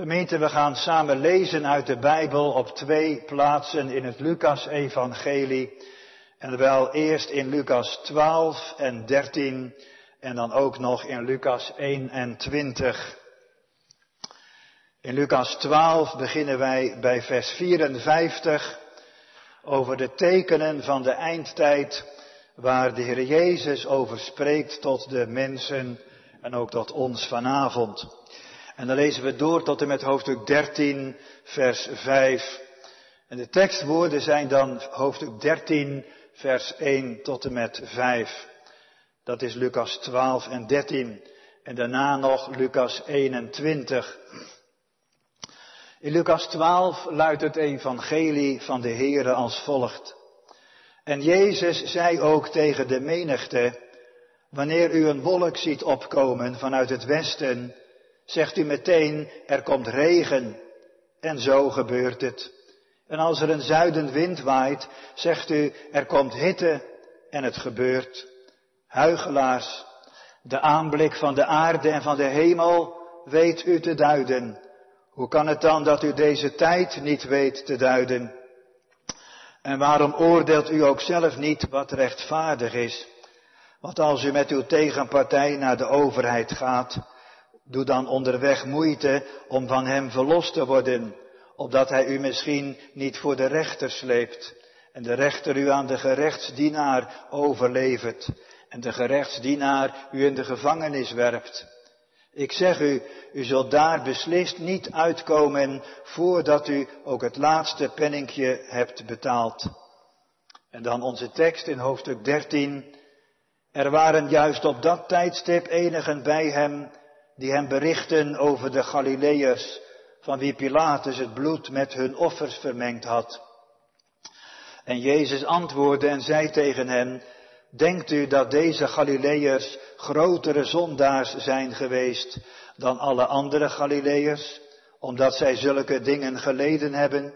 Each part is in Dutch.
Gemeente, we gaan samen lezen uit de Bijbel op twee plaatsen in het Lucas-evangelie. En wel eerst in Lucas 12 en 13 en dan ook nog in Lucas 21. In Lucas 12 beginnen wij bij vers 54 over de tekenen van de eindtijd waar de Heer Jezus over spreekt tot de mensen en ook tot ons vanavond. En dan lezen we door tot en met hoofdstuk 13, vers 5. En de tekstwoorden zijn dan hoofdstuk 13, vers 1 tot en met 5. Dat is Lucas 12 en 13. En daarna nog Lucas 21. In Lucas 12 luidt het evangelie van de Heere als volgt. En Jezus zei ook tegen de menigte, wanneer u een wolk ziet opkomen vanuit het westen, zegt u meteen, er komt regen. En zo gebeurt het. En als er een zuidenwind waait, zegt u, er komt hitte. En het gebeurt. Huigelaars, de aanblik van de aarde en van de hemel weet u te duiden. Hoe kan het dan dat u deze tijd niet weet te duiden? En waarom oordeelt u ook zelf niet wat rechtvaardig is? Want als u met uw tegenpartij naar de overheid gaat, doe dan onderweg moeite om van hem verlost te worden, opdat hij u misschien niet voor de rechter sleept en de rechter u aan de gerechtsdienaar overlevert en de gerechtsdienaar u in de gevangenis werpt. Ik zeg u, u zult daar beslist niet uitkomen voordat u ook het laatste penninkje hebt betaald. En dan onze tekst in hoofdstuk 13. Er waren juist op dat tijdstip enigen bij hem die hem berichten over de Galileërs, van wie Pilatus het bloed met hun offers vermengd had. En Jezus antwoordde en zei tegen hen, Denkt u dat deze Galileërs grotere zondaars zijn geweest dan alle andere Galileërs, omdat zij zulke dingen geleden hebben?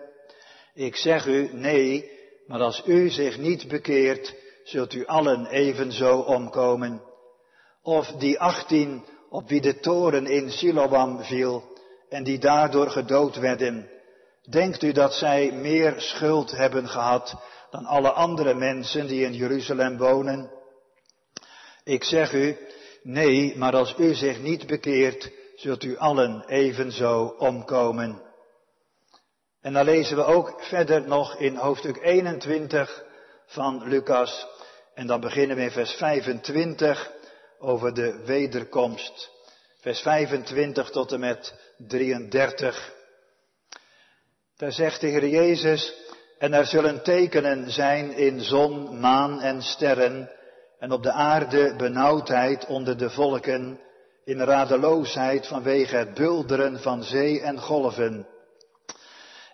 Ik zeg u, nee, maar als u zich niet bekeert, zult u allen evenzo omkomen. Of die achttien op wie de toren in Siloam viel en die daardoor gedood werden. Denkt u dat zij meer schuld hebben gehad dan alle andere mensen die in Jeruzalem wonen? Ik zeg u, nee, maar als u zich niet bekeert, zult u allen evenzo omkomen. En dan lezen we ook verder nog in hoofdstuk 21 van Lucas. En dan beginnen we in vers 25 over de wederkomst. Vers 25 tot en met 33. Daar zegt de Heer Jezus, en er zullen tekenen zijn in zon, maan en sterren, en op de aarde benauwdheid onder de volken, in radeloosheid vanwege het bulderen van zee en golven.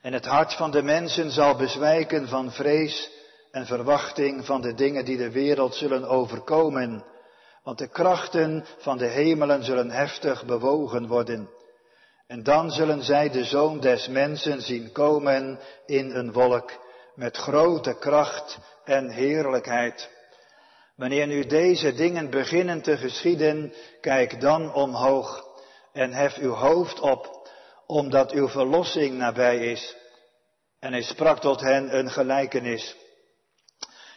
En het hart van de mensen zal bezwijken van vrees en verwachting van de dingen die de wereld zullen overkomen want de krachten van de hemelen zullen heftig bewogen worden. En dan zullen zij de zoon des mensen zien komen in een wolk met grote kracht en heerlijkheid. Wanneer nu deze dingen beginnen te geschieden, kijk dan omhoog en hef uw hoofd op, omdat uw verlossing nabij is. En hij sprak tot hen een gelijkenis.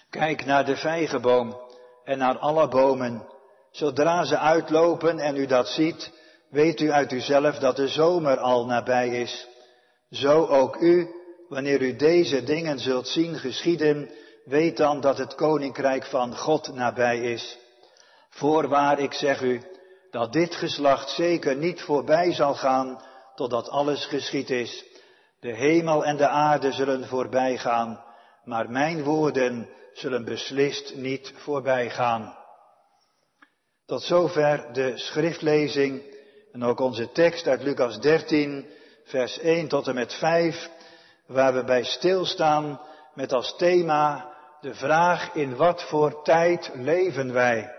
Kijk naar de vijgenboom en naar alle bomen. Zodra ze uitlopen en u dat ziet, weet u uit uzelf dat de zomer al nabij is. Zo ook u, wanneer u deze dingen zult zien geschieden, weet dan dat het koninkrijk van God nabij is. Voorwaar, ik zeg u, dat dit geslacht zeker niet voorbij zal gaan, totdat alles geschied is. De hemel en de aarde zullen voorbij gaan, maar mijn woorden zullen beslist niet voorbij gaan. Tot zover de schriftlezing en ook onze tekst uit Lucas 13, vers 1 tot en met 5, waar we bij stilstaan met als thema de vraag in wat voor tijd leven wij.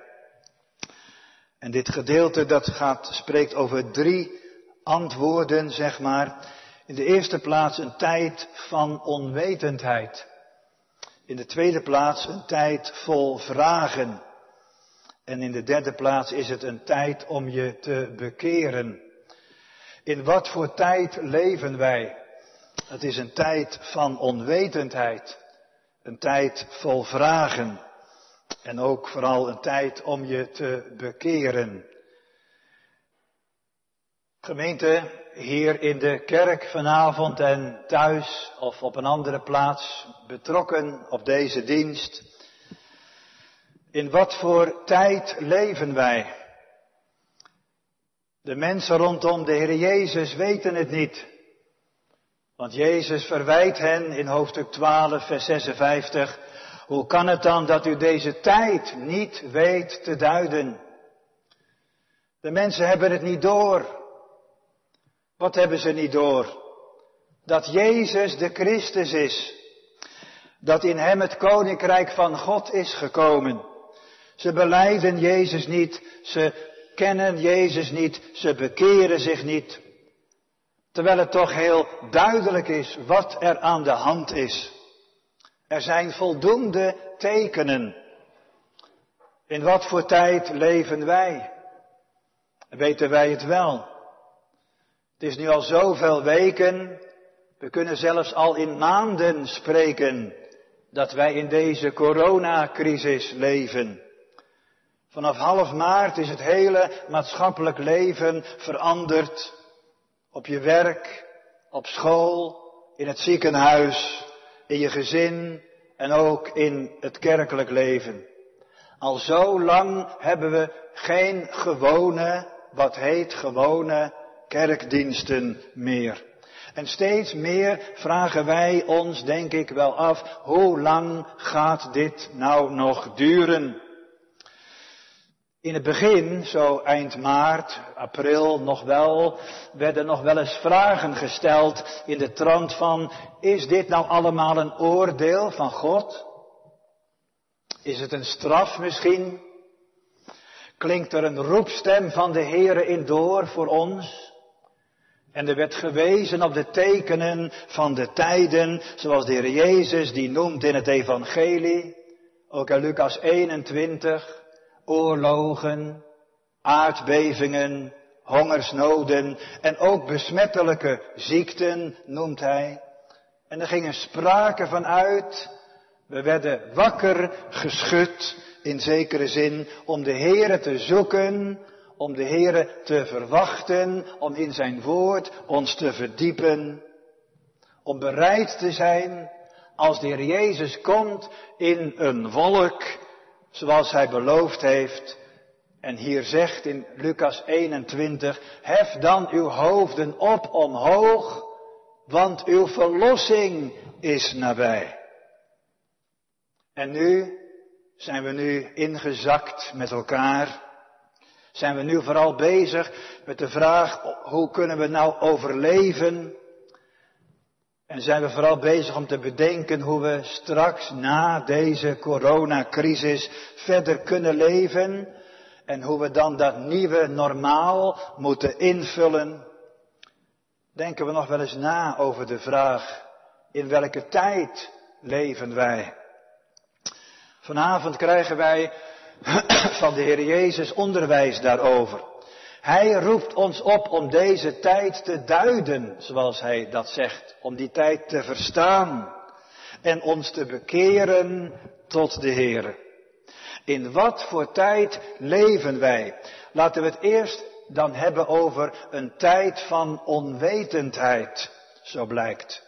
En dit gedeelte dat gaat, spreekt over drie antwoorden, zeg maar. In de eerste plaats een tijd van onwetendheid. In de tweede plaats een tijd vol vragen. En in de derde plaats is het een tijd om je te bekeren. In wat voor tijd leven wij? Het is een tijd van onwetendheid. Een tijd vol vragen. En ook vooral een tijd om je te bekeren. Gemeente, hier in de kerk vanavond en thuis of op een andere plaats betrokken op deze dienst. In wat voor tijd leven wij? De mensen rondom de Heer Jezus weten het niet. Want Jezus verwijt hen in hoofdstuk 12, vers 56. Hoe kan het dan dat u deze tijd niet weet te duiden? De mensen hebben het niet door. Wat hebben ze niet door? Dat Jezus de Christus is. Dat in hem het koninkrijk van God is gekomen. Ze beleiden Jezus niet, ze kennen Jezus niet, ze bekeren zich niet. Terwijl het toch heel duidelijk is wat er aan de hand is. Er zijn voldoende tekenen. In wat voor tijd leven wij? Weten wij het wel? Het is nu al zoveel weken, we kunnen zelfs al in maanden spreken dat wij in deze coronacrisis leven. Vanaf half maart is het hele maatschappelijk leven veranderd. Op je werk, op school, in het ziekenhuis, in je gezin en ook in het kerkelijk leven. Al zo lang hebben we geen gewone, wat heet gewone kerkdiensten meer. En steeds meer vragen wij ons, denk ik wel af, hoe lang gaat dit nou nog duren? In het begin, zo eind maart, april nog wel, werden nog wel eens vragen gesteld in de trant van, is dit nou allemaal een oordeel van God? Is het een straf misschien? Klinkt er een roepstem van de Heere in door voor ons? En er werd gewezen op de tekenen van de tijden, zoals de Heer Jezus die noemt in het Evangelie, ook in Lucas 21, oorlogen, aardbevingen, hongersnoden en ook besmettelijke ziekten noemt hij. En er gingen sprake van uit, we werden wakker geschud in zekere zin om de Heere te zoeken om de Heere te verwachten, om in zijn woord ons te verdiepen, om bereid te zijn als de Heer Jezus komt in een wolk, zoals hij beloofd heeft. En hier zegt in Lucas 21, hef dan uw hoofden op omhoog, want uw verlossing is nabij. En nu zijn we nu ingezakt met elkaar zijn we nu vooral bezig met de vraag hoe kunnen we nou overleven? En zijn we vooral bezig om te bedenken hoe we straks na deze coronacrisis verder kunnen leven en hoe we dan dat nieuwe normaal moeten invullen. Denken we nog wel eens na over de vraag in welke tijd leven wij? Vanavond krijgen wij van de Heer Jezus onderwijs daarover. Hij roept ons op om deze tijd te duiden, zoals hij dat zegt, om die tijd te verstaan en ons te bekeren tot de Heer. In wat voor tijd leven wij? Laten we het eerst dan hebben over een tijd van onwetendheid, zo blijkt.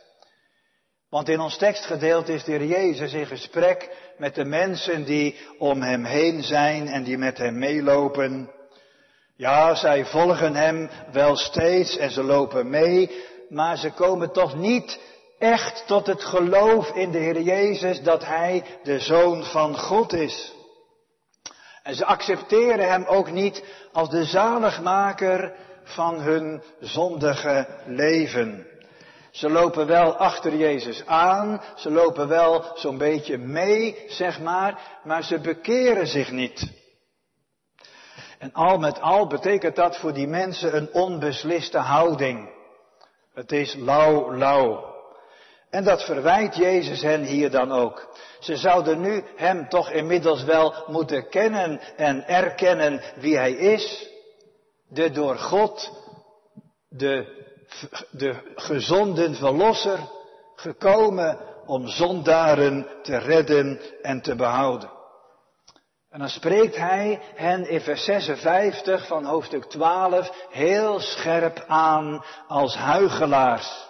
Want in ons tekstgedeelte is de Heer Jezus in gesprek met de mensen die om hem heen zijn en die met hem meelopen. Ja, zij volgen hem wel steeds en ze lopen mee, maar ze komen toch niet echt tot het geloof in de Heer Jezus dat Hij de Zoon van God is. En ze accepteren Hem ook niet als de zaligmaker van hun zondige leven. Ze lopen wel achter Jezus aan, ze lopen wel zo'n beetje mee, zeg maar, maar ze bekeren zich niet. En al met al betekent dat voor die mensen een onbesliste houding. Het is lauw, lauw. En dat verwijt Jezus hen hier dan ook. Ze zouden nu Hem toch inmiddels wel moeten kennen en erkennen wie Hij is. De door God de, de gezonden verlosser, gekomen om zondaren te redden en te behouden. En dan spreekt hij hen in vers 56 van hoofdstuk 12 heel scherp aan als huigelaars.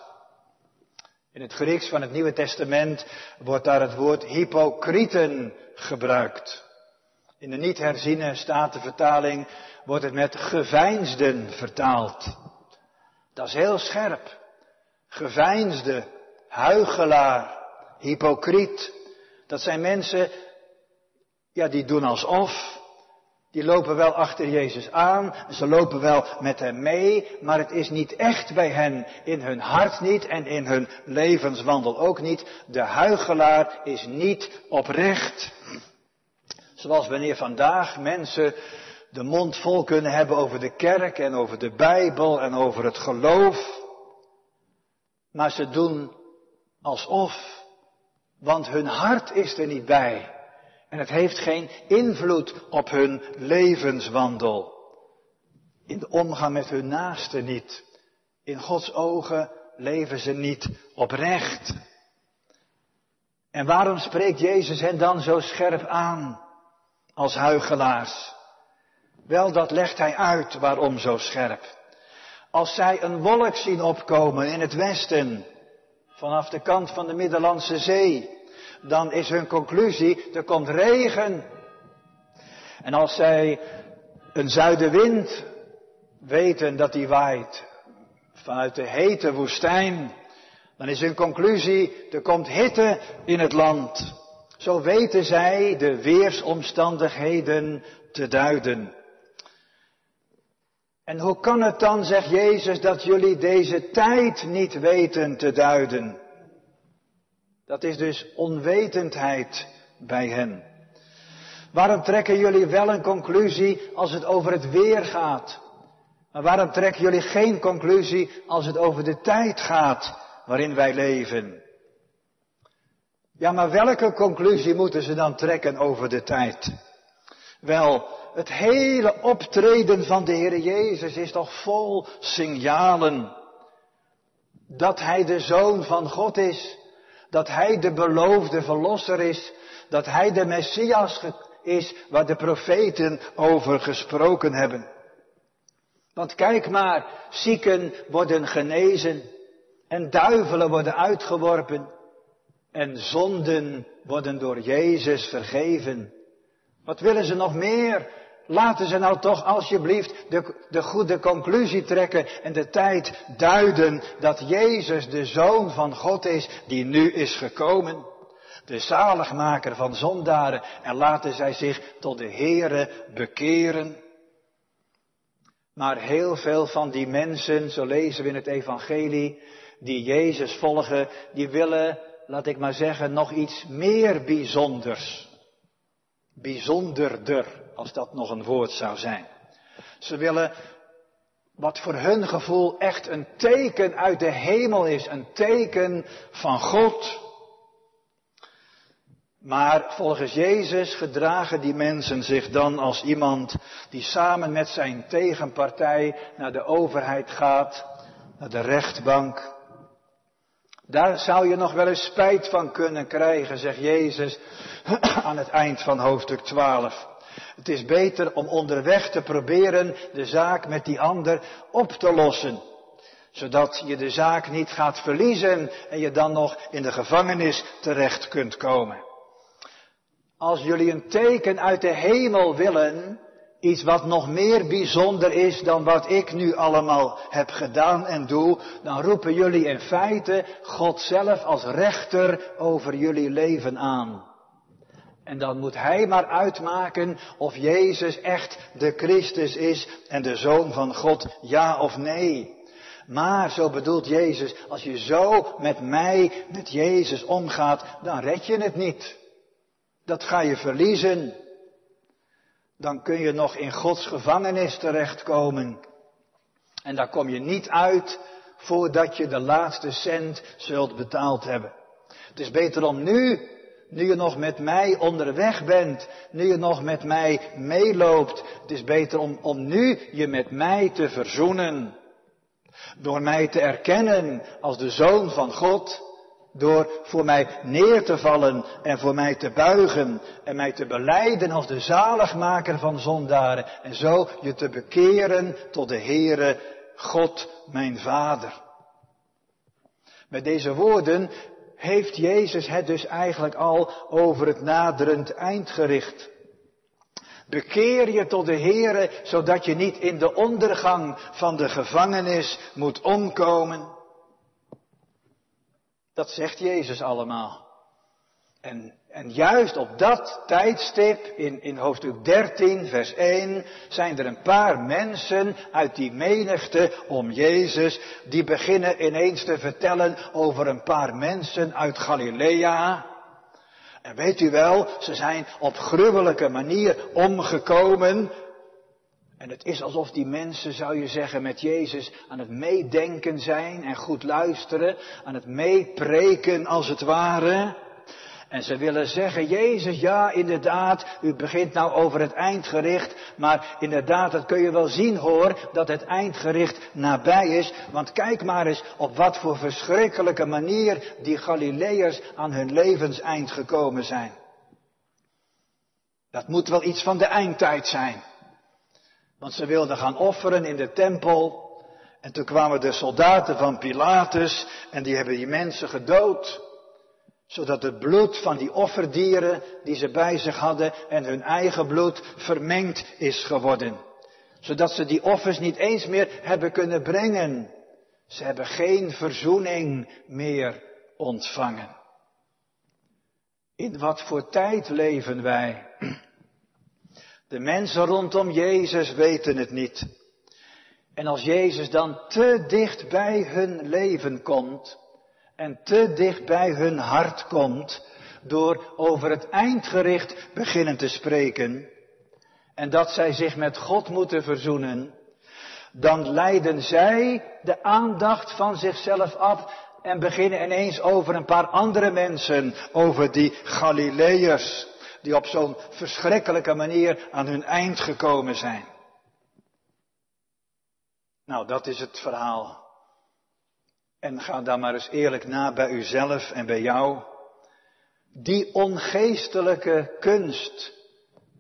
In het Grieks van het Nieuwe Testament wordt daar het woord hypocrieten gebruikt. In de niet herziene statenvertaling wordt het met geveinsden vertaald. Dat is heel scherp. Geveinsde, huigelaar, hypocriet. Dat zijn mensen, ja, die doen alsof. Die lopen wel achter Jezus aan, ze lopen wel met hem mee, maar het is niet echt bij hen, in hun hart niet en in hun levenswandel ook niet. De huigelaar is niet oprecht. Zoals wanneer vandaag mensen de mond vol kunnen hebben over de kerk en over de Bijbel en over het geloof. Maar ze doen alsof, want hun hart is er niet bij. En het heeft geen invloed op hun levenswandel. In de omgang met hun naasten niet. In Gods ogen leven ze niet oprecht. En waarom spreekt Jezus hen dan zo scherp aan als huigelaars? Wel, dat legt hij uit waarom zo scherp. Als zij een wolk zien opkomen in het westen, vanaf de kant van de Middellandse Zee, dan is hun conclusie, er komt regen. En als zij een zuidenwind weten dat die waait vanuit de hete woestijn, dan is hun conclusie, er komt hitte in het land. Zo weten zij de weersomstandigheden te duiden. En hoe kan het dan, zegt Jezus, dat jullie deze tijd niet weten te duiden? Dat is dus onwetendheid bij hen. Waarom trekken jullie wel een conclusie als het over het weer gaat? Maar waarom trekken jullie geen conclusie als het over de tijd gaat waarin wij leven? Ja, maar welke conclusie moeten ze dan trekken over de tijd? Wel, het hele optreden van de Heer Jezus is toch vol signalen dat Hij de Zoon van God is, dat Hij de beloofde Verlosser is, dat Hij de Messias is waar de profeten over gesproken hebben. Want kijk maar, zieken worden genezen en duivelen worden uitgeworpen en zonden worden door Jezus vergeven. Wat willen ze nog meer? Laten ze nou toch alsjeblieft de, de goede conclusie trekken en de tijd duiden dat Jezus de Zoon van God is die nu is gekomen. De zaligmaker van zondaren en laten zij zich tot de Here bekeren. Maar heel veel van die mensen, zo lezen we in het Evangelie, die Jezus volgen, die willen, laat ik maar zeggen, nog iets meer bijzonders bijzonderder, als dat nog een woord zou zijn. Ze willen wat voor hun gevoel echt een teken uit de hemel is, een teken van God. Maar volgens Jezus gedragen die mensen zich dan als iemand die samen met zijn tegenpartij naar de overheid gaat, naar de rechtbank. Daar zou je nog wel eens spijt van kunnen krijgen, zegt Jezus aan het eind van hoofdstuk 12. Het is beter om onderweg te proberen de zaak met die ander op te lossen. Zodat je de zaak niet gaat verliezen en je dan nog in de gevangenis terecht kunt komen. Als jullie een teken uit de hemel willen, Iets wat nog meer bijzonder is dan wat ik nu allemaal heb gedaan en doe. Dan roepen jullie in feite God zelf als rechter over jullie leven aan. En dan moet Hij maar uitmaken of Jezus echt de Christus is en de Zoon van God, ja of nee. Maar, zo bedoelt Jezus, als je zo met mij, met Jezus omgaat, dan red je het niet. Dat ga je verliezen dan kun je nog in Gods gevangenis terechtkomen. En daar kom je niet uit voordat je de laatste cent zult betaald hebben. Het is beter om nu, nu je nog met mij onderweg bent, nu je nog met mij meeloopt, het is beter om, om nu je met mij te verzoenen. Door mij te erkennen als de zoon van God, door voor mij neer te vallen en voor mij te buigen en mij te beleiden als de zaligmaker van zondaren en zo je te bekeren tot de Heere God mijn Vader. Met deze woorden heeft Jezus het dus eigenlijk al over het naderend eindgericht. Bekeer je tot de Heere, zodat je niet in de ondergang van de gevangenis moet omkomen. Dat zegt Jezus allemaal. En, en juist op dat tijdstip, in, in hoofdstuk 13, vers 1, zijn er een paar mensen uit die menigte om Jezus, die beginnen ineens te vertellen over een paar mensen uit Galilea. En weet u wel, ze zijn op gruwelijke manier omgekomen. En het is alsof die mensen, zou je zeggen, met Jezus aan het meedenken zijn en goed luisteren, aan het meepreken als het ware. En ze willen zeggen, Jezus, ja, inderdaad, u begint nou over het eindgericht, maar inderdaad, dat kun je wel zien hoor, dat het eindgericht nabij is. Want kijk maar eens op wat voor verschrikkelijke manier die Galileërs aan hun levenseind gekomen zijn. Dat moet wel iets van de eindtijd zijn. Want ze wilden gaan offeren in de tempel. En toen kwamen de soldaten van Pilatus en die hebben die mensen gedood zodat het bloed van die offerdieren die ze bij zich hadden en hun eigen bloed vermengd is geworden. Zodat ze die offers niet eens meer hebben kunnen brengen. Ze hebben geen verzoening meer ontvangen. In wat voor tijd leven wij? De mensen rondom Jezus weten het niet. En als Jezus dan te dicht bij hun leven komt, en te dicht bij hun hart komt door over het eindgericht beginnen te spreken en dat zij zich met God moeten verzoenen, dan leiden zij de aandacht van zichzelf af en beginnen ineens over een paar andere mensen, over die Galileërs, die op zo'n verschrikkelijke manier aan hun eind gekomen zijn. Nou, dat is het verhaal en ga dan maar eens eerlijk na bij uzelf en bij jou. Die ongeestelijke kunst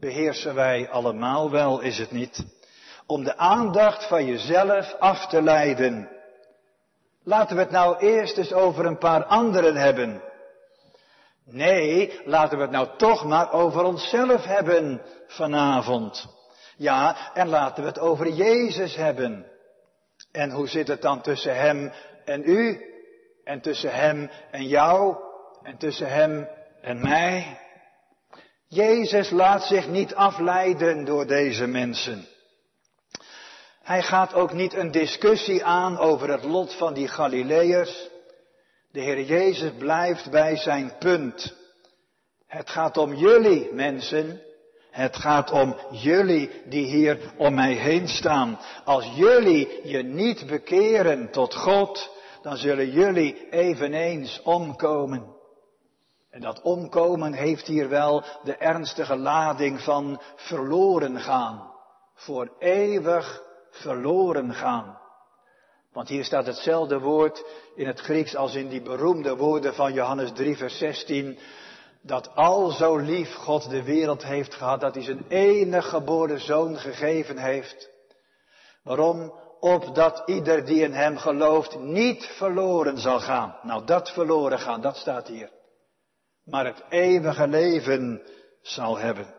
beheersen wij allemaal wel, is het niet? Om de aandacht van jezelf af te leiden. Laten we het nou eerst eens over een paar anderen hebben. Nee, laten we het nou toch maar over onszelf hebben vanavond. Ja, en laten we het over Jezus hebben. En hoe zit het dan tussen Hem en u, en tussen hem en jou, en tussen hem en mij. Jezus laat zich niet afleiden door deze mensen. Hij gaat ook niet een discussie aan over het lot van die Galileërs. De Heer Jezus blijft bij zijn punt. Het gaat om jullie mensen. Het gaat om jullie die hier om mij heen staan. Als jullie je niet bekeren tot God, dan zullen jullie eveneens omkomen. En dat omkomen heeft hier wel de ernstige lading van verloren gaan. Voor eeuwig verloren gaan. Want hier staat hetzelfde woord in het Grieks als in die beroemde woorden van Johannes 3, vers 16. Dat al zo lief God de wereld heeft gehad, dat hij zijn enige geboren zoon gegeven heeft. Waarom? opdat ieder die in hem gelooft niet verloren zal gaan. Nou, dat verloren gaan, dat staat hier. Maar het eeuwige leven zal hebben.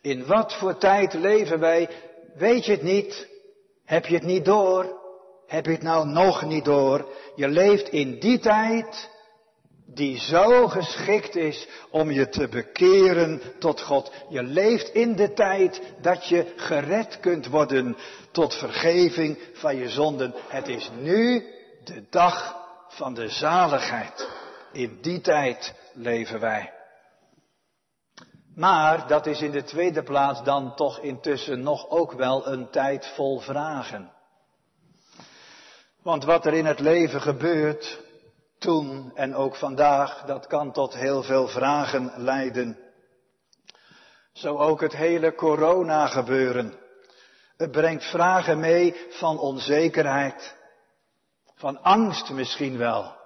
In wat voor tijd leven wij? Weet je het niet? Heb je het niet door? Heb je het nou nog niet door? Je leeft in die tijd die zo geschikt is om je te bekeren tot God. Je leeft in de tijd dat je gered kunt worden tot vergeving van je zonden. Het is nu de dag van de zaligheid. In die tijd leven wij. Maar dat is in de tweede plaats dan toch intussen nog ook wel een tijd vol vragen. Want wat er in het leven gebeurt, toen en ook vandaag, dat kan tot heel veel vragen leiden. Zo ook het hele corona gebeuren. Het brengt vragen mee van onzekerheid. Van angst misschien wel.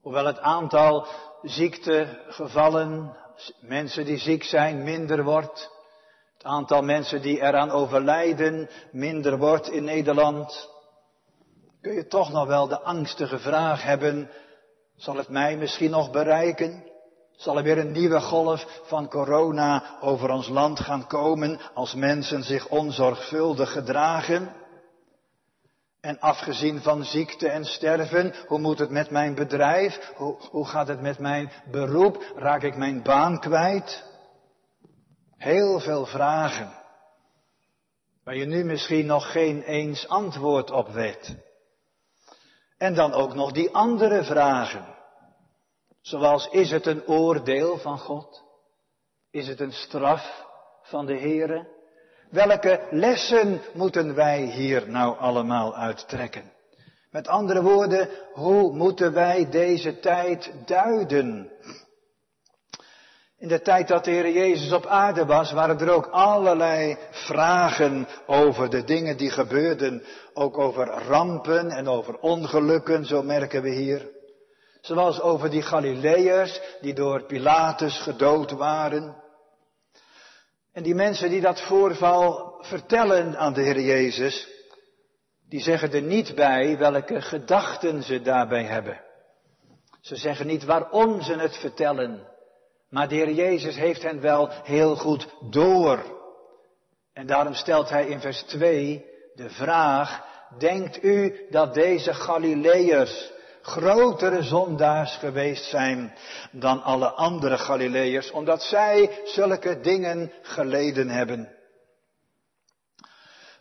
Hoewel het aantal ziektegevallen, mensen die ziek zijn, minder wordt. Het aantal mensen die eraan overlijden minder wordt in Nederland. Kun je toch nog wel de angstige vraag hebben, zal het mij misschien nog bereiken? Zal er weer een nieuwe golf van corona over ons land gaan komen als mensen zich onzorgvuldig gedragen? En afgezien van ziekte en sterven, hoe moet het met mijn bedrijf? Hoe, hoe gaat het met mijn beroep? Raak ik mijn baan kwijt? Heel veel vragen. Waar je nu misschien nog geen eens antwoord op weet. En dan ook nog die andere vragen. Zoals is het een oordeel van God? Is het een straf van de Heere? Welke lessen moeten wij hier nou allemaal uittrekken? Met andere woorden, hoe moeten wij deze tijd duiden? In de tijd dat de Heer Jezus op aarde was, waren er ook allerlei vragen over de dingen die gebeurden. Ook over rampen en over ongelukken, zo merken we hier. Zoals over die Galileërs die door Pilatus gedood waren. En die mensen die dat voorval vertellen aan de Heer Jezus, die zeggen er niet bij welke gedachten ze daarbij hebben. Ze zeggen niet waarom ze het vertellen, maar de Heer Jezus heeft hen wel heel goed door. En daarom stelt hij in vers 2 de vraag, denkt u dat deze Galileërs grotere zondaars geweest zijn dan alle andere Galileërs, omdat zij zulke dingen geleden hebben.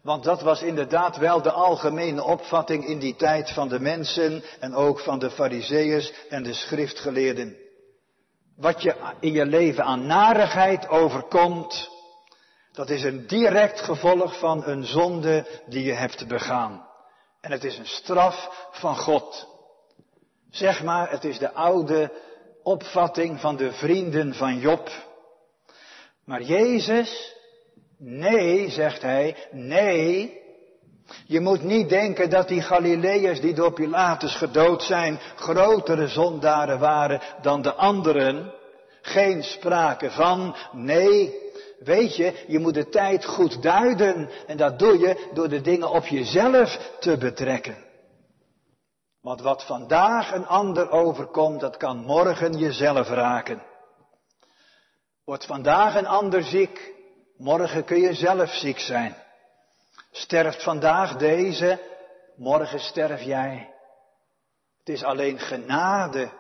Want dat was inderdaad wel de algemene opvatting in die tijd van de mensen en ook van de fariseeërs en de schriftgeleerden. Wat je in je leven aan narigheid overkomt, dat is een direct gevolg van een zonde die je hebt begaan. En het is een straf van God. Zeg maar, het is de oude opvatting van de vrienden van Job. Maar Jezus, nee, zegt hij, nee. Je moet niet denken dat die Galileërs die door Pilatus gedood zijn, grotere zondaren waren dan de anderen. Geen sprake van, nee. Weet je, je moet de tijd goed duiden en dat doe je door de dingen op jezelf te betrekken. Want wat vandaag een ander overkomt, dat kan morgen jezelf raken. Wordt vandaag een ander ziek, morgen kun je zelf ziek zijn. Sterft vandaag deze, morgen sterf jij. Het is alleen genade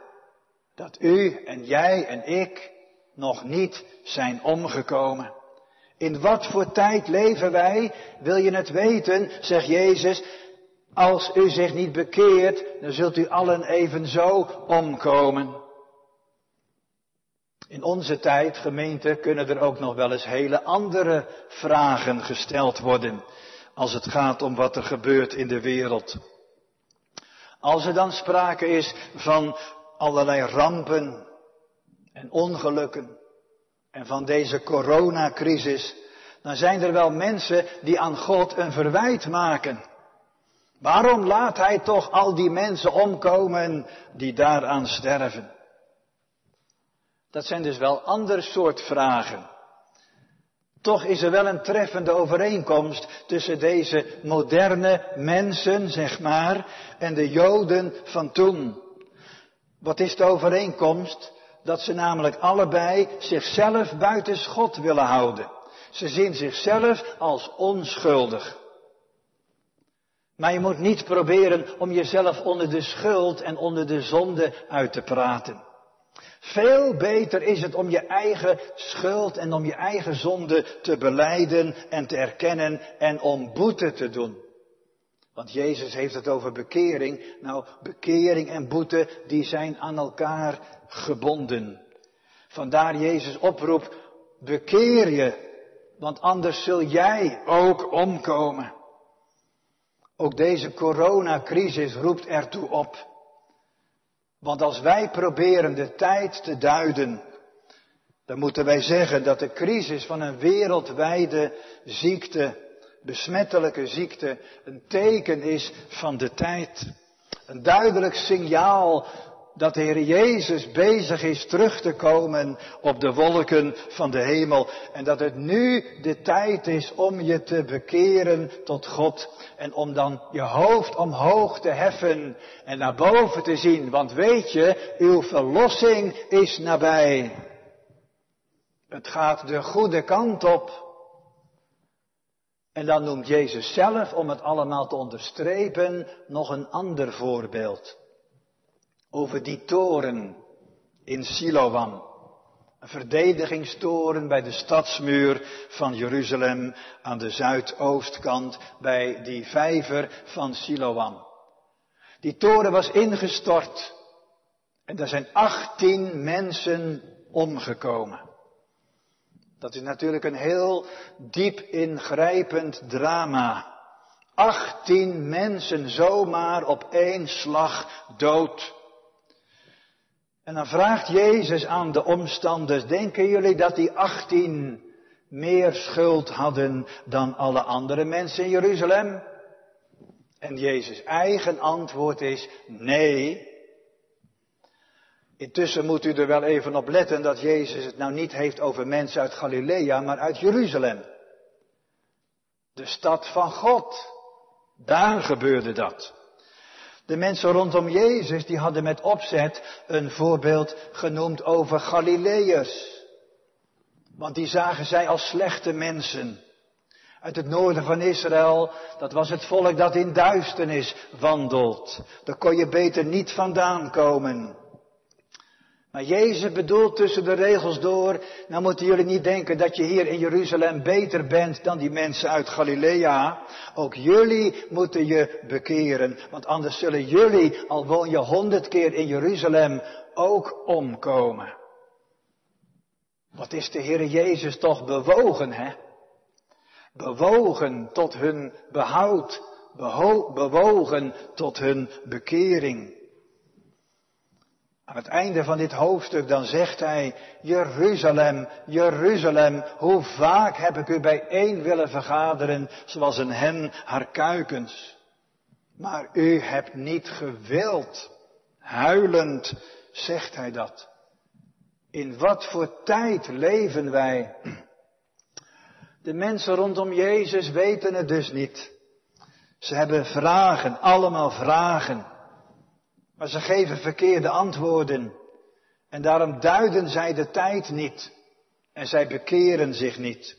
dat u en jij en ik nog niet zijn omgekomen. In wat voor tijd leven wij? Wil je het weten? Zegt Jezus, als u zich niet bekeert, dan zult u allen evenzo omkomen. In onze tijd, gemeente, kunnen er ook nog wel eens hele andere vragen gesteld worden als het gaat om wat er gebeurt in de wereld. Als er dan sprake is van allerlei rampen en ongelukken en van deze coronacrisis, dan zijn er wel mensen die aan God een verwijt maken. Waarom laat hij toch al die mensen omkomen die daaraan sterven? Dat zijn dus wel ander soort vragen. Toch is er wel een treffende overeenkomst tussen deze moderne mensen, zeg maar, en de Joden van toen. Wat is de overeenkomst? Dat ze namelijk allebei zichzelf buiten God willen houden. Ze zien zichzelf als onschuldig. Maar je moet niet proberen om jezelf onder de schuld en onder de zonde uit te praten. Veel beter is het om je eigen schuld en om je eigen zonde te beleiden en te erkennen en om boete te doen. Want Jezus heeft het over bekering. Nou, bekering en boete, die zijn aan elkaar gebonden. Vandaar Jezus oproep, bekeer je, want anders zul jij ook omkomen. Ook deze coronacrisis roept ertoe op. Want als wij proberen de tijd te duiden, dan moeten wij zeggen dat de crisis van een wereldwijde ziekte, besmettelijke ziekte, een teken is van de tijd. Een duidelijk signaal dat de Heer Jezus bezig is terug te komen op de wolken van de hemel. En dat het nu de tijd is om je te bekeren tot God. En om dan je hoofd omhoog te heffen en naar boven te zien. Want weet je, uw verlossing is nabij. Het gaat de goede kant op. En dan noemt Jezus zelf, om het allemaal te onderstrepen, nog een ander voorbeeld over die toren in Siloam. Een verdedigingstoren bij de stadsmuur van Jeruzalem aan de zuidoostkant bij die vijver van Siloam. Die toren was ingestort en daar zijn 18 mensen omgekomen. Dat is natuurlijk een heel diep ingrijpend drama. 18 mensen zomaar op één slag dood. En dan vraagt Jezus aan de omstanders, denken jullie dat die achttien meer schuld hadden dan alle andere mensen in Jeruzalem? En Jezus' eigen antwoord is nee. Intussen moet u er wel even op letten dat Jezus het nou niet heeft over mensen uit Galilea, maar uit Jeruzalem. De stad van God. Daar gebeurde dat. De mensen rondom Jezus, die hadden met opzet een voorbeeld genoemd over Galileërs. Want die zagen zij als slechte mensen. Uit het noorden van Israël, dat was het volk dat in duisternis wandelt. Daar kon je beter niet vandaan komen. Maar Jezus bedoelt tussen de regels door, nou moeten jullie niet denken dat je hier in Jeruzalem beter bent dan die mensen uit Galilea. Ook jullie moeten je bekeren, want anders zullen jullie, al woon je honderd keer in Jeruzalem, ook omkomen. Wat is de Heer Jezus toch bewogen, hè? Bewogen tot hun behoud, bewogen tot hun bekering. Aan het einde van dit hoofdstuk dan zegt hij, Jeruzalem, Jeruzalem, hoe vaak heb ik u bijeen willen vergaderen, zoals een hen haar kuikens. Maar u hebt niet gewild. Huilend zegt hij dat. In wat voor tijd leven wij? De mensen rondom Jezus weten het dus niet. Ze hebben vragen, allemaal vragen. Maar ze geven verkeerde antwoorden. En daarom duiden zij de tijd niet. En zij bekeren zich niet.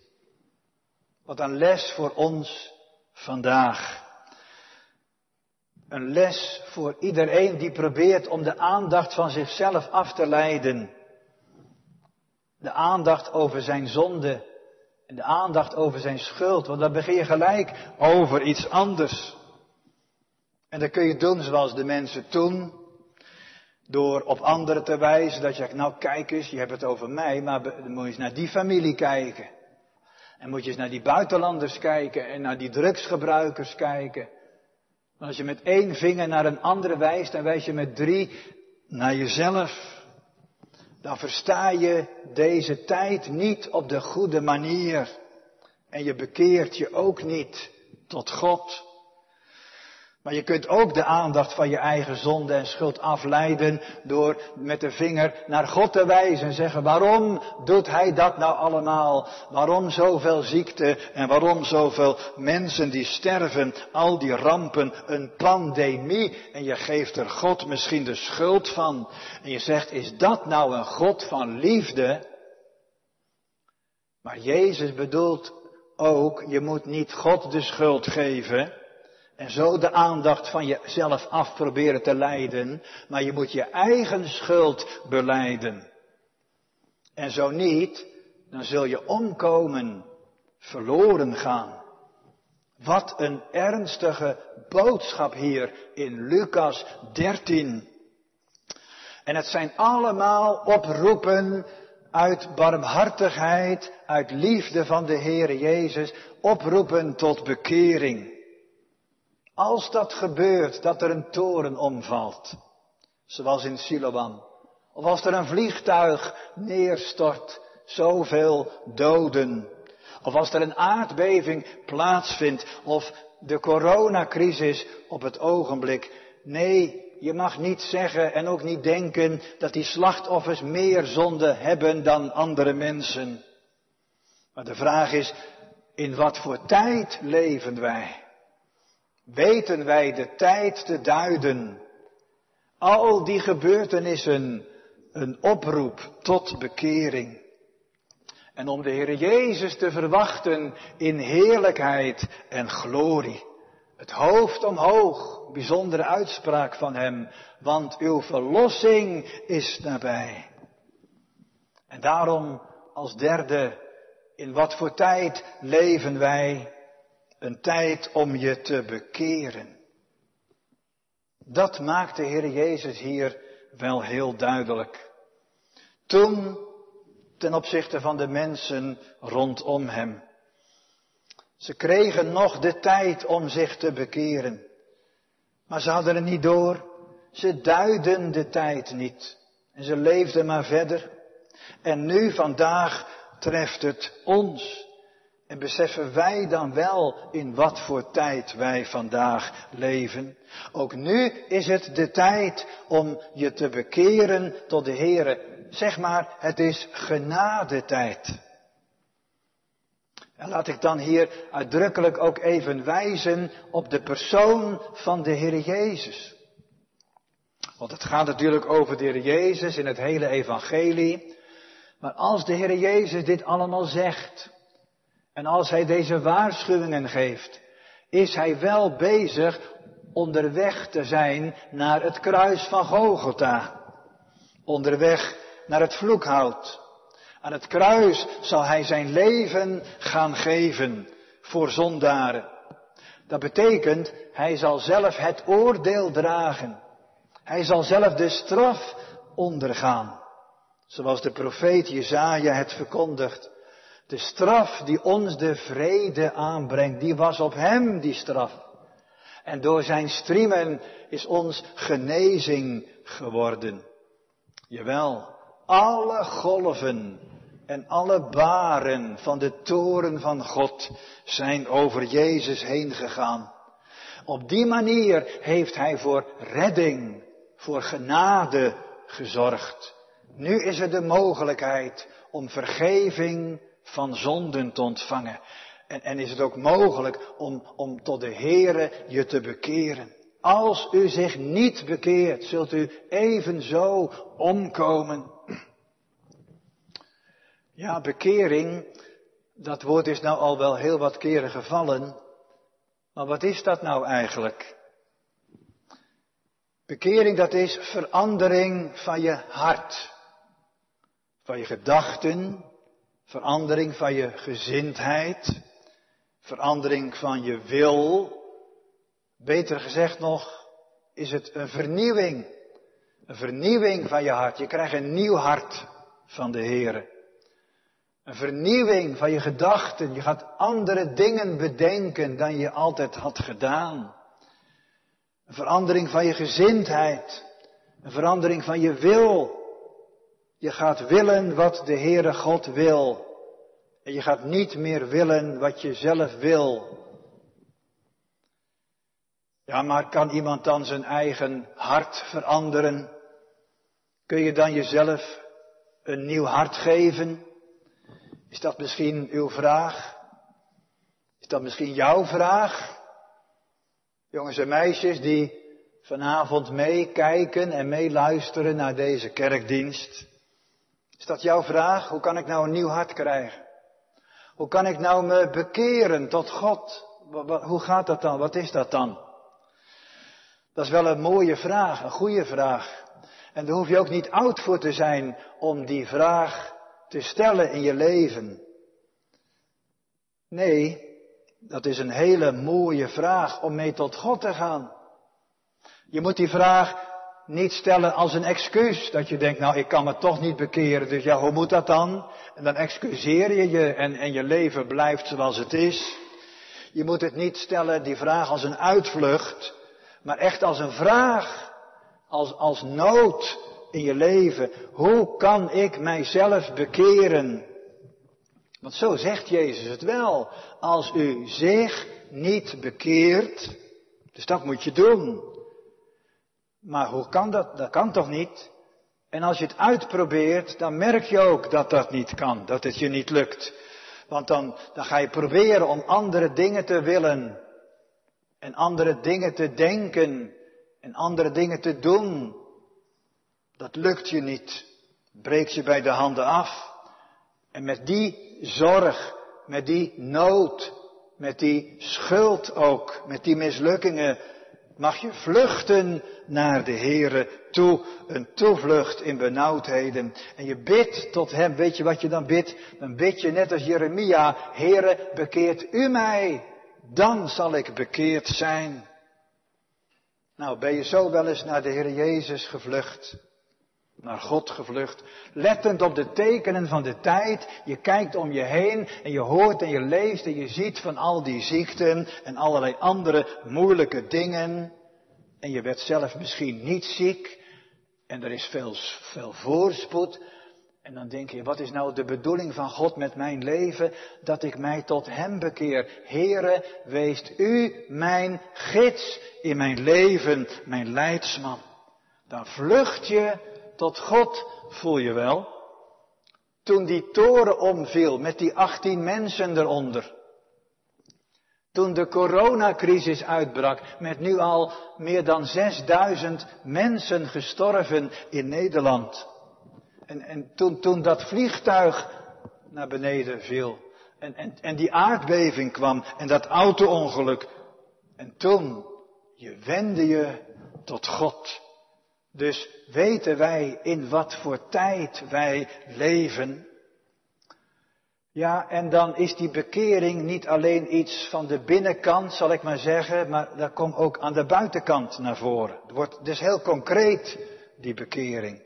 Wat een les voor ons vandaag. Een les voor iedereen die probeert om de aandacht van zichzelf af te leiden. De aandacht over zijn zonde en de aandacht over zijn schuld, want dan begin je gelijk over iets anders. En dan kun je doen zoals de mensen toen. Door op anderen te wijzen dat je zegt, nou kijk eens, je hebt het over mij, maar dan moet je eens naar die familie kijken. En moet je eens naar die buitenlanders kijken en naar die drugsgebruikers kijken. Maar als je met één vinger naar een andere wijst, dan wijs je met drie naar jezelf. Dan versta je deze tijd niet op de goede manier. En je bekeert je ook niet tot God. Maar je kunt ook de aandacht van je eigen zonde en schuld afleiden door met de vinger naar God te wijzen en zeggen waarom doet hij dat nou allemaal? Waarom zoveel ziekte en waarom zoveel mensen die sterven, al die rampen, een pandemie en je geeft er God misschien de schuld van en je zegt is dat nou een God van liefde? Maar Jezus bedoelt ook, je moet niet God de schuld geven, en zo de aandacht van jezelf af proberen te leiden, maar je moet je eigen schuld beleiden. En zo niet, dan zul je omkomen, verloren gaan. Wat een ernstige boodschap hier in Lucas 13. En het zijn allemaal oproepen uit barmhartigheid, uit liefde van de Heere Jezus, oproepen tot bekering. Als dat gebeurt, dat er een toren omvalt, zoals in Siloam, of als er een vliegtuig neerstort, zoveel doden, of als er een aardbeving plaatsvindt, of de coronacrisis op het ogenblik Nee, je mag niet zeggen en ook niet denken dat die slachtoffers meer zonde hebben dan andere mensen. Maar de vraag is, in wat voor tijd leven wij? Weten wij de tijd te duiden? Al die gebeurtenissen een oproep tot bekering. En om de Heer Jezus te verwachten in heerlijkheid en glorie. Het hoofd omhoog, bijzondere uitspraak van Hem, want uw verlossing is nabij. En daarom als derde, in wat voor tijd leven wij? Een tijd om je te bekeren. Dat maakt de Heer Jezus hier wel heel duidelijk. Toen ten opzichte van de mensen rondom hem. Ze kregen nog de tijd om zich te bekeren. Maar ze hadden het niet door. Ze duiden de tijd niet. En ze leefden maar verder. En nu vandaag treft het ons. En beseffen wij dan wel in wat voor tijd wij vandaag leven? Ook nu is het de tijd om je te bekeren tot de Heere. Zeg maar, het is genadetijd. En laat ik dan hier uitdrukkelijk ook even wijzen op de persoon van de Heer Jezus. Want het gaat natuurlijk over de Heer Jezus in het hele evangelie. Maar als de Heer Jezus dit allemaal zegt, en als Hij deze waarschuwingen geeft, is Hij wel bezig onderweg te zijn naar het kruis van Gogota. Onderweg naar het vloekhout. Aan het kruis zal hij zijn leven gaan geven voor zondaren. Dat betekent, hij zal zelf het oordeel dragen. Hij zal zelf de straf ondergaan. Zoals de profeet Jezaja het verkondigt. De straf die ons de vrede aanbrengt, die was op hem die straf. En door zijn striemen is ons genezing geworden. Jawel, alle golven en alle baren van de toren van God zijn over Jezus heen gegaan. Op die manier heeft Hij voor redding, voor genade gezorgd. Nu is er de mogelijkheid om vergeving van zonden te ontvangen. En, en is het ook mogelijk om, om tot de Heere je te bekeren. Als u zich niet bekeert, zult u evenzo omkomen. Ja, bekering, dat woord is nou al wel heel wat keren gevallen. Maar wat is dat nou eigenlijk? Bekering, dat is verandering van je hart, van je gedachten, verandering van je gezindheid, verandering van je wil. Beter gezegd nog, is het een vernieuwing. Een vernieuwing van je hart. Je krijgt een nieuw hart van de Heer. Een vernieuwing van je gedachten. Je gaat andere dingen bedenken dan je altijd had gedaan. Een verandering van je gezindheid. Een verandering van je wil. Je gaat willen wat de Heere God wil. En je gaat niet meer willen wat je zelf wil. Ja, maar kan iemand dan zijn eigen hart veranderen? Kun je dan jezelf een nieuw hart geven? Is dat misschien uw vraag? Is dat misschien jouw vraag? Jongens en meisjes die vanavond meekijken en meeluisteren naar deze kerkdienst. Is dat jouw vraag? Hoe kan ik nou een nieuw hart krijgen? Hoe kan ik nou me bekeren tot God? Hoe gaat dat dan? Wat is dat dan? Dat is wel een mooie vraag, een goede vraag. En daar hoef je ook niet oud voor te zijn om die vraag te stellen in je leven? Nee, dat is een hele mooie vraag om mee tot God te gaan. Je moet die vraag niet stellen als een excuus. Dat je denkt, nou ik kan me toch niet bekeren, dus ja, hoe moet dat dan? En dan excuseer je je en, en je leven blijft zoals het is. Je moet het niet stellen, die vraag als een uitvlucht, maar echt als een vraag, als, als nood in je leven. Hoe kan ik mijzelf bekeren? Want zo zegt Jezus het wel. Als u zich niet bekeert, dus dat moet je doen. Maar hoe kan dat? Dat kan toch niet? En als je het uitprobeert, dan merk je ook dat dat niet kan, dat het je niet lukt. Want dan, dan ga je proberen om andere dingen te willen. En andere dingen te denken. En andere dingen te doen. Dat lukt je niet. Breekt je bij de handen af. En met die zorg, met die nood, met die schuld ook, met die mislukkingen, mag je vluchten naar de Heere toe, een toevlucht in benauwdheden. En je bidt tot Hem, weet je wat je dan bidt? Dan bid je net als Jeremia, Heere, bekeert U mij, dan zal ik bekeerd zijn. Nou, ben je zo wel eens naar de Heer Jezus gevlucht? Naar God gevlucht, lettend op de tekenen van de tijd. Je kijkt om je heen en je hoort en je leest en je ziet van al die ziekten en allerlei andere moeilijke dingen. En je werd zelf misschien niet ziek en er is veel, veel voorspoed. En dan denk je, wat is nou de bedoeling van God met mijn leven? Dat ik mij tot Hem bekeer. Heere, weest U mijn gids in mijn leven, mijn leidsman. Dan vlucht je tot God, voel je wel. Toen die toren omviel met die 18 mensen eronder. Toen de coronacrisis uitbrak, met nu al meer dan 6000 mensen gestorven in Nederland. En, en toen, toen dat vliegtuig naar beneden viel. En, en, en die aardbeving kwam en dat auto-ongeluk. En toen, je wende je tot God. Dus weten wij in wat voor tijd wij leven. Ja, en dan is die bekering niet alleen iets van de binnenkant, zal ik maar zeggen, maar dat komt ook aan de buitenkant naar voren. Het wordt dus heel concreet, die bekering.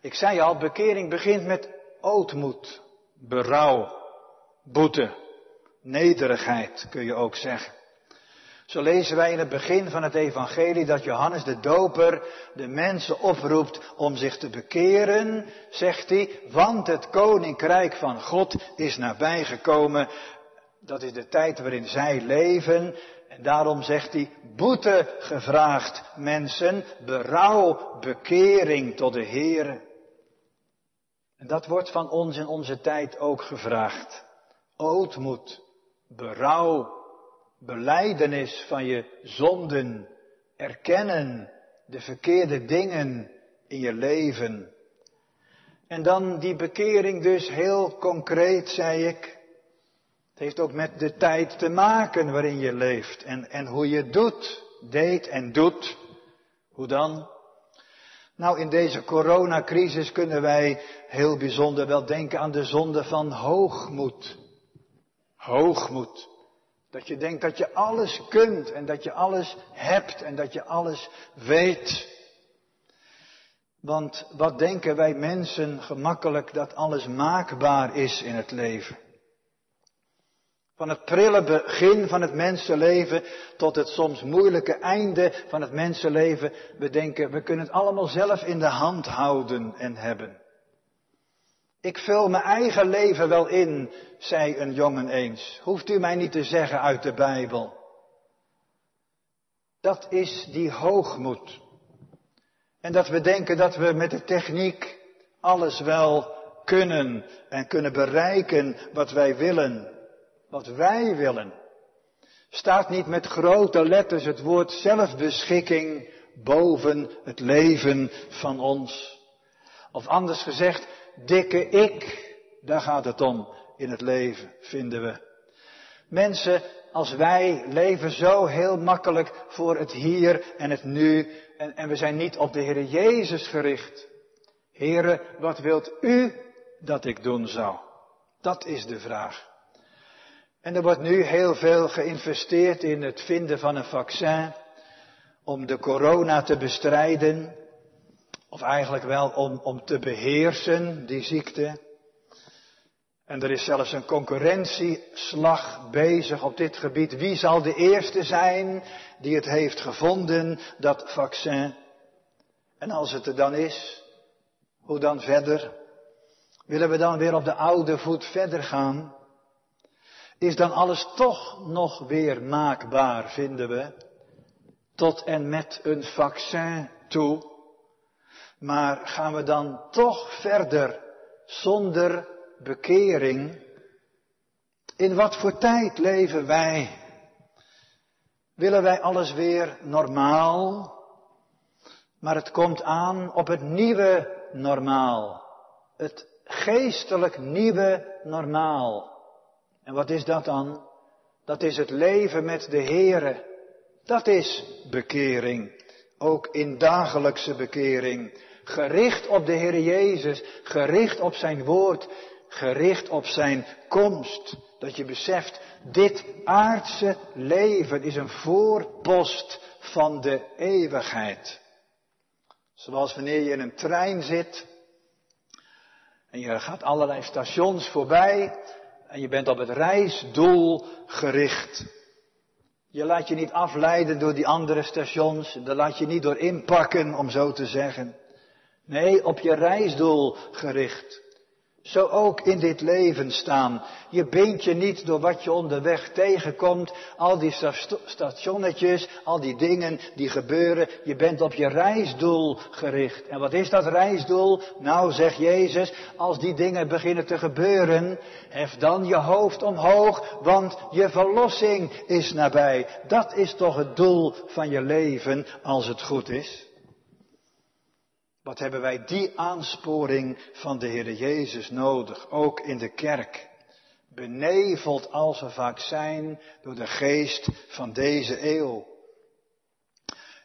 Ik zei al, bekering begint met ootmoed, berouw, boete, nederigheid, kun je ook zeggen. Zo lezen wij in het begin van het evangelie dat Johannes de Doper de mensen oproept om zich te bekeren, zegt hij, want het koninkrijk van God is nabijgekomen. Dat is de tijd waarin zij leven. En daarom zegt hij, boete gevraagd mensen, berouw, bekering tot de Heere. En dat wordt van ons in onze tijd ook gevraagd. Ootmoed, berouw, beleidenis van je zonden, erkennen de verkeerde dingen in je leven. En dan die bekering dus heel concreet, zei ik. Het heeft ook met de tijd te maken waarin je leeft en, en hoe je doet, deed en doet. Hoe dan? Nou, in deze coronacrisis kunnen wij heel bijzonder wel denken aan de zonde van hoogmoed. Hoogmoed. Dat je denkt dat je alles kunt en dat je alles hebt en dat je alles weet. Want wat denken wij mensen gemakkelijk dat alles maakbaar is in het leven? Van het prille begin van het mensenleven tot het soms moeilijke einde van het mensenleven. We denken, we kunnen het allemaal zelf in de hand houden en hebben. Ik vul mijn eigen leven wel in, zei een jongen eens. Hoeft u mij niet te zeggen uit de Bijbel. Dat is die hoogmoed. En dat we denken dat we met de techniek alles wel kunnen en kunnen bereiken wat wij willen. Wat wij willen. Staat niet met grote letters het woord zelfbeschikking boven het leven van ons. Of anders gezegd, dikke ik, daar gaat het om in het leven, vinden we. Mensen als wij leven zo heel makkelijk voor het hier en het nu en, en we zijn niet op de Heer Jezus gericht. Heere, wat wilt u dat ik doen zou? Dat is de vraag. En er wordt nu heel veel geïnvesteerd in het vinden van een vaccin om de corona te bestrijden. Of eigenlijk wel om, om te beheersen, die ziekte. En er is zelfs een concurrentieslag bezig op dit gebied. Wie zal de eerste zijn die het heeft gevonden, dat vaccin? En als het er dan is, hoe dan verder? Willen we dan weer op de oude voet verder gaan? Is dan alles toch nog weer maakbaar, vinden we? tot en met een vaccin toe. Maar gaan we dan toch verder zonder bekering? In wat voor tijd leven wij? Willen wij alles weer normaal? Maar het komt aan op het nieuwe normaal. Het geestelijk nieuwe normaal. En wat is dat dan? Dat is het leven met de Heere. Dat is bekering. Ook in dagelijkse bekering. Gericht op de Heer Jezus, gericht op zijn woord, gericht op zijn komst. Dat je beseft, dit aardse leven is een voorpost van de eeuwigheid. Zoals wanneer je in een trein zit en je gaat allerlei stations voorbij en je bent op het reisdoel gericht. Je laat je niet afleiden door die andere stations, daar laat je niet door inpakken, om zo te zeggen. Nee, op je reisdoel gericht. Zo ook in dit leven staan. Je beent je niet door wat je onderweg tegenkomt, al die stationnetjes, al die dingen die gebeuren. Je bent op je reisdoel gericht. En wat is dat reisdoel? Nou, zegt Jezus, als die dingen beginnen te gebeuren, hef dan je hoofd omhoog, want je verlossing is nabij. Dat is toch het doel van je leven, als het goed is. Wat hebben wij die aansporing van de Heer Jezus nodig, ook in de kerk? Beneveld als we vaak zijn door de geest van deze eeuw.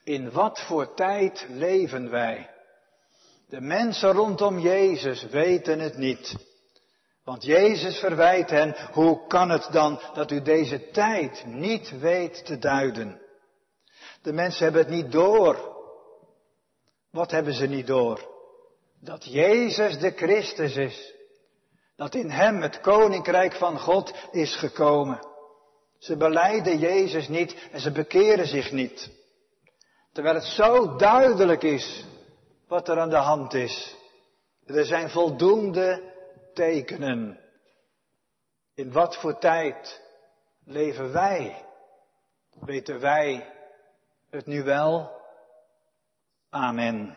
In wat voor tijd leven wij? De mensen rondom Jezus weten het niet. Want Jezus verwijt hen, hoe kan het dan dat u deze tijd niet weet te duiden? De mensen hebben het niet door wat hebben ze niet door? Dat Jezus de Christus is. Dat in Hem het koninkrijk van God is gekomen. Ze beleiden Jezus niet en ze bekeren zich niet. Terwijl het zo duidelijk is wat er aan de hand is. Er zijn voldoende tekenen. In wat voor tijd leven wij? Weten wij het nu wel? Amen.